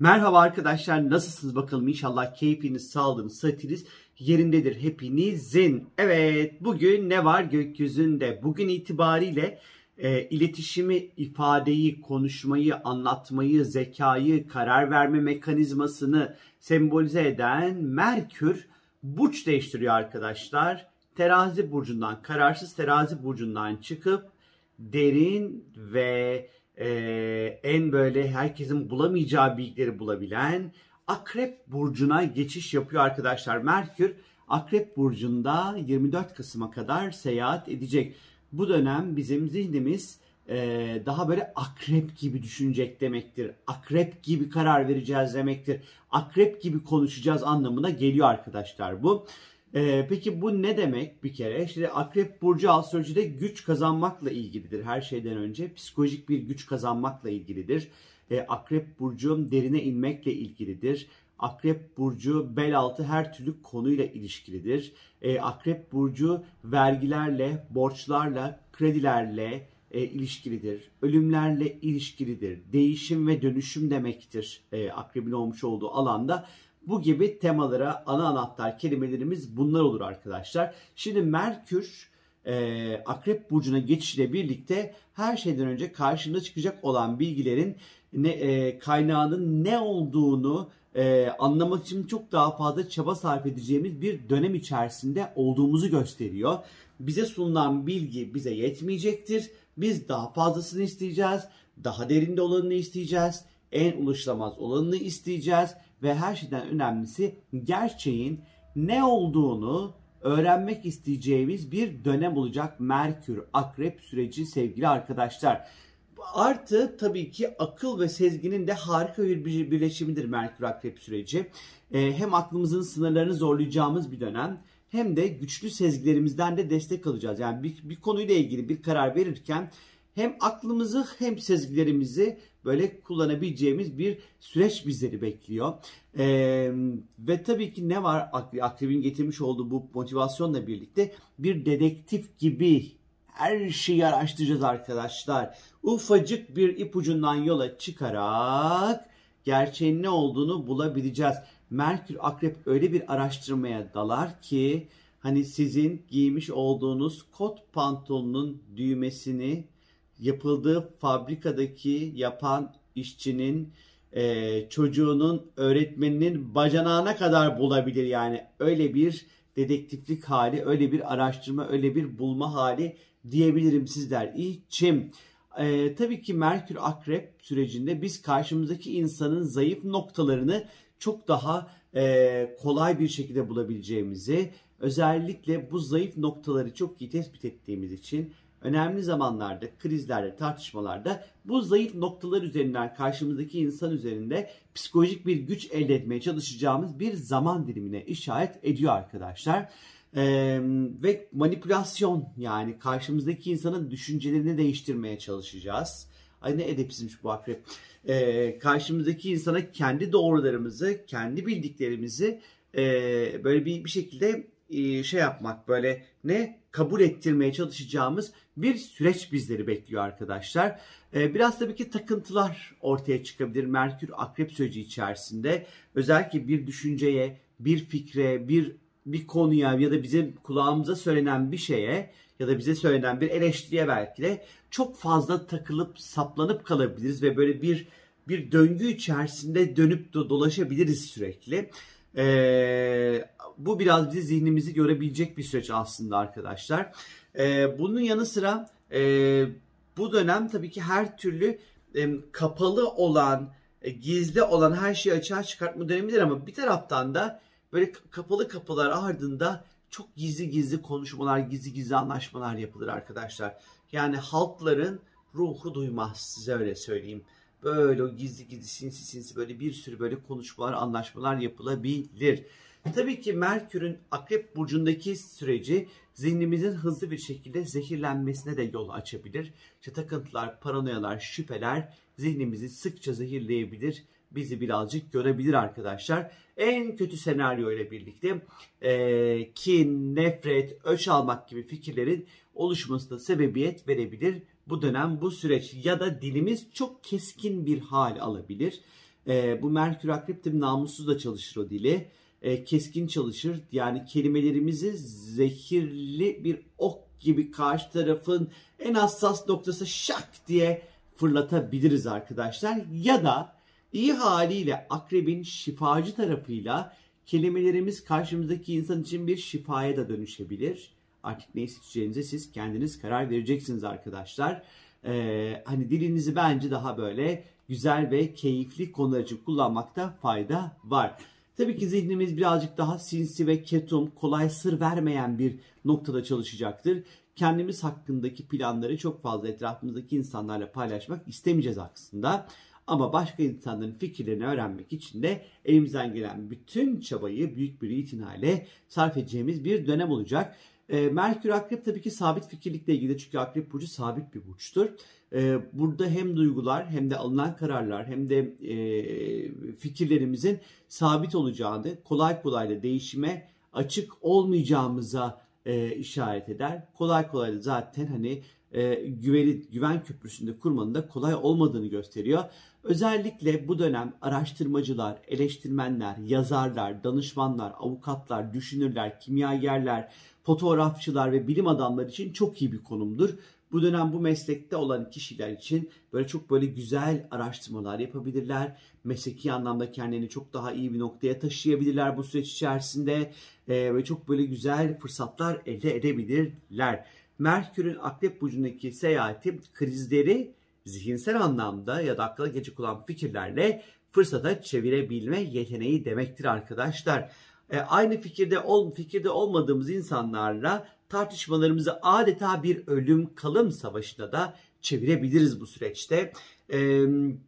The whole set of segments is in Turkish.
Merhaba arkadaşlar nasılsınız bakalım inşallah keyfiniz, sağlığınız, sıhhatiniz yerindedir hepinizin. Evet bugün ne var gökyüzünde? Bugün itibariyle e, iletişimi, ifadeyi, konuşmayı, anlatmayı, zekayı, karar verme mekanizmasını sembolize eden Merkür burç değiştiriyor arkadaşlar. Terazi burcundan, kararsız terazi burcundan çıkıp derin ve e, en böyle herkesin bulamayacağı bilgileri bulabilen Akrep Burcu'na geçiş yapıyor arkadaşlar. Merkür Akrep Burcu'nda 24 Kasım'a kadar seyahat edecek. Bu dönem bizim zihnimiz e, daha böyle akrep gibi düşünecek demektir. Akrep gibi karar vereceğiz demektir. Akrep gibi konuşacağız anlamına geliyor arkadaşlar bu. Ee, peki bu ne demek bir kere? Şimdi Akrep Burcu astrolojide güç kazanmakla ilgilidir her şeyden önce. Psikolojik bir güç kazanmakla ilgilidir. Ee, Akrep Burcu derine inmekle ilgilidir. Akrep Burcu bel altı her türlü konuyla ilişkilidir. Ee, Akrep Burcu vergilerle, borçlarla, kredilerle e, ilişkilidir. Ölümlerle ilişkilidir. Değişim ve dönüşüm demektir. E, akrebin olmuş olduğu alanda bu gibi temalara ana anahtar kelimelerimiz bunlar olur arkadaşlar. Şimdi Merkür e, Akrep Burcu'na geçişiyle birlikte her şeyden önce karşında çıkacak olan bilgilerin ne, e, kaynağının ne olduğunu e, anlamak için çok daha fazla çaba sarf edeceğimiz bir dönem içerisinde olduğumuzu gösteriyor. Bize sunulan bilgi bize yetmeyecektir. Biz daha fazlasını isteyeceğiz. Daha derinde olanını isteyeceğiz. En ulaşılamaz olanını isteyeceğiz ve her şeyden önemlisi gerçeğin ne olduğunu öğrenmek isteyeceğimiz bir dönem olacak Merkür Akrep süreci sevgili arkadaşlar. Artı tabii ki akıl ve sezginin de harika bir birleşimidir Merkür Akrep süreci. Ee, hem aklımızın sınırlarını zorlayacağımız bir dönem hem de güçlü sezgilerimizden de destek alacağız. Yani bir, bir konuyla ilgili bir karar verirken hem aklımızı hem sezgilerimizi böyle kullanabileceğimiz bir süreç bizleri bekliyor. Ee, ve tabii ki ne var akrebin getirmiş olduğu bu motivasyonla birlikte bir dedektif gibi her şeyi araştıracağız arkadaşlar. Ufacık bir ipucundan yola çıkarak gerçeğin ne olduğunu bulabileceğiz. Merkür Akrep öyle bir araştırmaya dalar ki hani sizin giymiş olduğunuz kot pantolonun düğmesini yapıldığı fabrikadaki yapan işçinin e, çocuğunun öğretmeninin bacanağına kadar bulabilir yani öyle bir dedektiflik hali öyle bir araştırma öyle bir bulma hali diyebilirim sizler için. Ee, tabii ki Merkür Akrep sürecinde biz karşımızdaki insanın zayıf noktalarını çok daha e, kolay bir şekilde bulabileceğimizi özellikle bu zayıf noktaları çok iyi tespit ettiğimiz için önemli zamanlarda, krizlerde, tartışmalarda bu zayıf noktalar üzerinden karşımızdaki insan üzerinde psikolojik bir güç elde etmeye çalışacağımız bir zaman dilimine işaret ediyor arkadaşlar. Ee, ve manipülasyon yani karşımızdaki insanın düşüncelerini değiştirmeye çalışacağız. Ay ne edepsizmiş bu akrep. Ee, karşımızdaki insana kendi doğrularımızı, kendi bildiklerimizi e, böyle bir, bir şekilde şey yapmak böyle ne kabul ettirmeye çalışacağımız bir süreç bizleri bekliyor arkadaşlar. E, biraz tabii ki takıntılar ortaya çıkabilir Merkür Akrep süreci içerisinde. Özellikle bir düşünceye, bir fikre, bir bir konuya ya da bize kulağımıza söylenen bir şeye ya da bize söylenen bir eleştiriye belki de çok fazla takılıp saplanıp kalabiliriz ve böyle bir bir döngü içerisinde dönüp dolaşabiliriz sürekli. Ee, bu biraz bizi zihnimizi görebilecek bir süreç aslında arkadaşlar. Ee, bunun yanı sıra e, bu dönem tabii ki her türlü e, kapalı olan, e, gizli olan her şeyi açığa çıkartma dönemidir ama bir taraftan da böyle kapalı kapılar ardında çok gizli gizli konuşmalar, gizli gizli anlaşmalar yapılır arkadaşlar. Yani halkların ruhu duymaz size öyle söyleyeyim. Böyle gizli gizli sinsi sinsi böyle bir sürü böyle konuşmalar, anlaşmalar yapılabilir. Tabii ki Merkür'ün Akrep Burcu'ndaki süreci zihnimizin hızlı bir şekilde zehirlenmesine de yol açabilir. İşte takıntılar, paranoyalar, şüpheler zihnimizi sıkça zehirleyebilir. Bizi birazcık görebilir arkadaşlar. En kötü senaryo ile birlikte e, kin, nefret, öç almak gibi fikirlerin oluşmasına sebebiyet verebilir bu dönem, bu süreç ya da dilimiz çok keskin bir hal alabilir. E, bu Merkür Akrep tabii namussuz da çalışır o dili. E, keskin çalışır. Yani kelimelerimizi zehirli bir ok gibi karşı tarafın en hassas noktası şak diye fırlatabiliriz arkadaşlar. Ya da iyi haliyle akrebin şifacı tarafıyla kelimelerimiz karşımızdaki insan için bir şifaya da dönüşebilir. Artık ne seçeceğinize siz kendiniz karar vereceksiniz arkadaşlar. Ee, hani dilinizi bence daha böyle güzel ve keyifli konular için kullanmakta fayda var. Tabii ki zihnimiz birazcık daha sinsi ve ketum, kolay sır vermeyen bir noktada çalışacaktır. Kendimiz hakkındaki planları çok fazla etrafımızdaki insanlarla paylaşmak istemeyeceğiz aslında. Ama başka insanların fikirlerini öğrenmek için de elimizden gelen bütün çabayı büyük bir itinayla sarf edeceğimiz bir dönem olacak. E, Merkür Akrep tabii ki sabit fikirlikle ilgili çünkü Akrep Burcu sabit bir burçtur. E, burada hem duygular hem de alınan kararlar hem de e, fikirlerimizin sabit olacağını, kolay kolay da değişime açık olmayacağımıza e, işaret eder. Kolay kolay da zaten hani e, güveni, güven köprüsünde kurmanın da kolay olmadığını gösteriyor. Özellikle bu dönem araştırmacılar, eleştirmenler, yazarlar, danışmanlar, avukatlar, düşünürler, kimyagerler, fotoğrafçılar ve bilim adamları için çok iyi bir konumdur. Bu dönem bu meslekte olan kişiler için böyle çok böyle güzel araştırmalar yapabilirler. Mesleki anlamda kendilerini çok daha iyi bir noktaya taşıyabilirler bu süreç içerisinde ee, ve çok böyle güzel fırsatlar elde edebilirler. Merkür'ün Akrep Burcu'ndaki seyahati krizleri zihinsel anlamda ya da akla geçik olan fikirlerle fırsata çevirebilme yeteneği demektir arkadaşlar. E, aynı fikirde ol, fikirde olmadığımız insanlarla tartışmalarımızı adeta bir ölüm kalım savaşına da çevirebiliriz bu süreçte. E,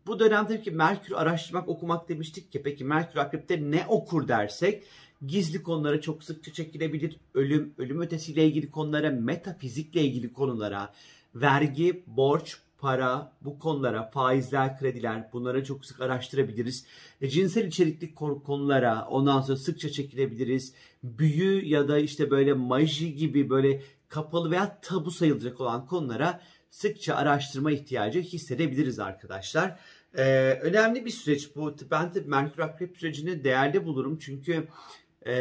bu dönem tabii ki Merkür araştırmak, okumak demiştik ki peki Merkür Akrep'te ne okur dersek gizli konulara çok sıkça çekilebilir. Ölüm, ölüm ötesiyle ilgili konulara, metafizikle ilgili konulara, vergi, borç, para, bu konulara, faizler, krediler bunlara çok sık araştırabiliriz. E, cinsel içerikli konulara ondan sonra sıkça çekilebiliriz. Büyü ya da işte böyle maji gibi böyle kapalı veya tabu sayılacak olan konulara sıkça araştırma ihtiyacı hissedebiliriz arkadaşlar. Ee, önemli bir süreç bu. Ben de Merkür Akrep sürecini değerli bulurum. Çünkü e,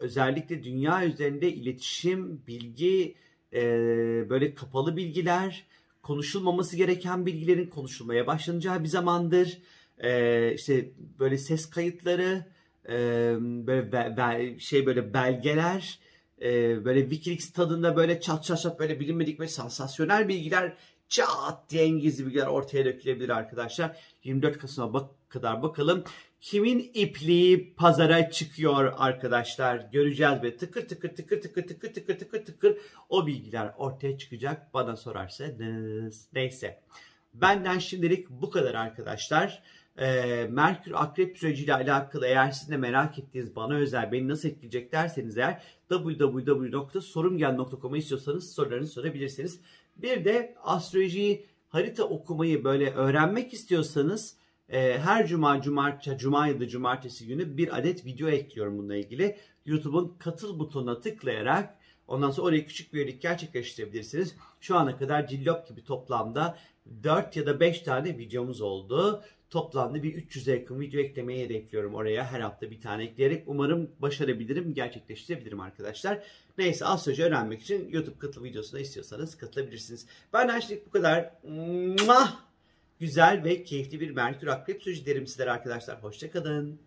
özellikle dünya üzerinde iletişim, bilgi, e, böyle kapalı bilgiler, konuşulmaması gereken bilgilerin konuşulmaya başlanacağı bir zamandır. E, işte böyle ses kayıtları, e, böyle be, be, şey böyle belgeler, e, böyle Wikileaks tadında böyle çat çat çat böyle bilinmedik ve sansasyonel bilgiler çat diye İngiliz bilgiler ortaya dökülebilir arkadaşlar. 24 Kasım'a bak kadar bakalım. Kimin ipliği pazara çıkıyor arkadaşlar göreceğiz ve tıkır tıkır tıkır tıkır tıkır tıkır tıkır tıkır o bilgiler ortaya çıkacak bana sorarsanız. Neyse benden şimdilik bu kadar arkadaşlar. Ee, Merkür Akrep süreciyle alakalı eğer sizin de merak ettiğiniz bana özel beni nasıl etkileyecek derseniz eğer www.sorumgel.com'a istiyorsanız sorularını sorabilirsiniz. Bir de astrolojiyi harita okumayı böyle öğrenmek istiyorsanız e, her cuma, cumartesi, cuma ya da cumartesi günü bir adet video ekliyorum bununla ilgili. YouTube'un katıl butonuna tıklayarak ondan sonra oraya küçük bir üyelik gerçekleştirebilirsiniz. Şu ana kadar cillop gibi toplamda 4 ya da 5 tane videomuz oldu. Toplamda bir 300'e yakın video eklemeyi hedefliyorum oraya. Her hafta bir tane ekleyerek umarım başarabilirim, gerçekleştirebilirim arkadaşlar. Neyse az sözü öğrenmek için YouTube katıl videosuna istiyorsanız katılabilirsiniz. Ben şeylik bu kadar. Mwah! Güzel ve keyifli bir Merkür Akrep süreci derim sizlere arkadaşlar. Hoşçakalın.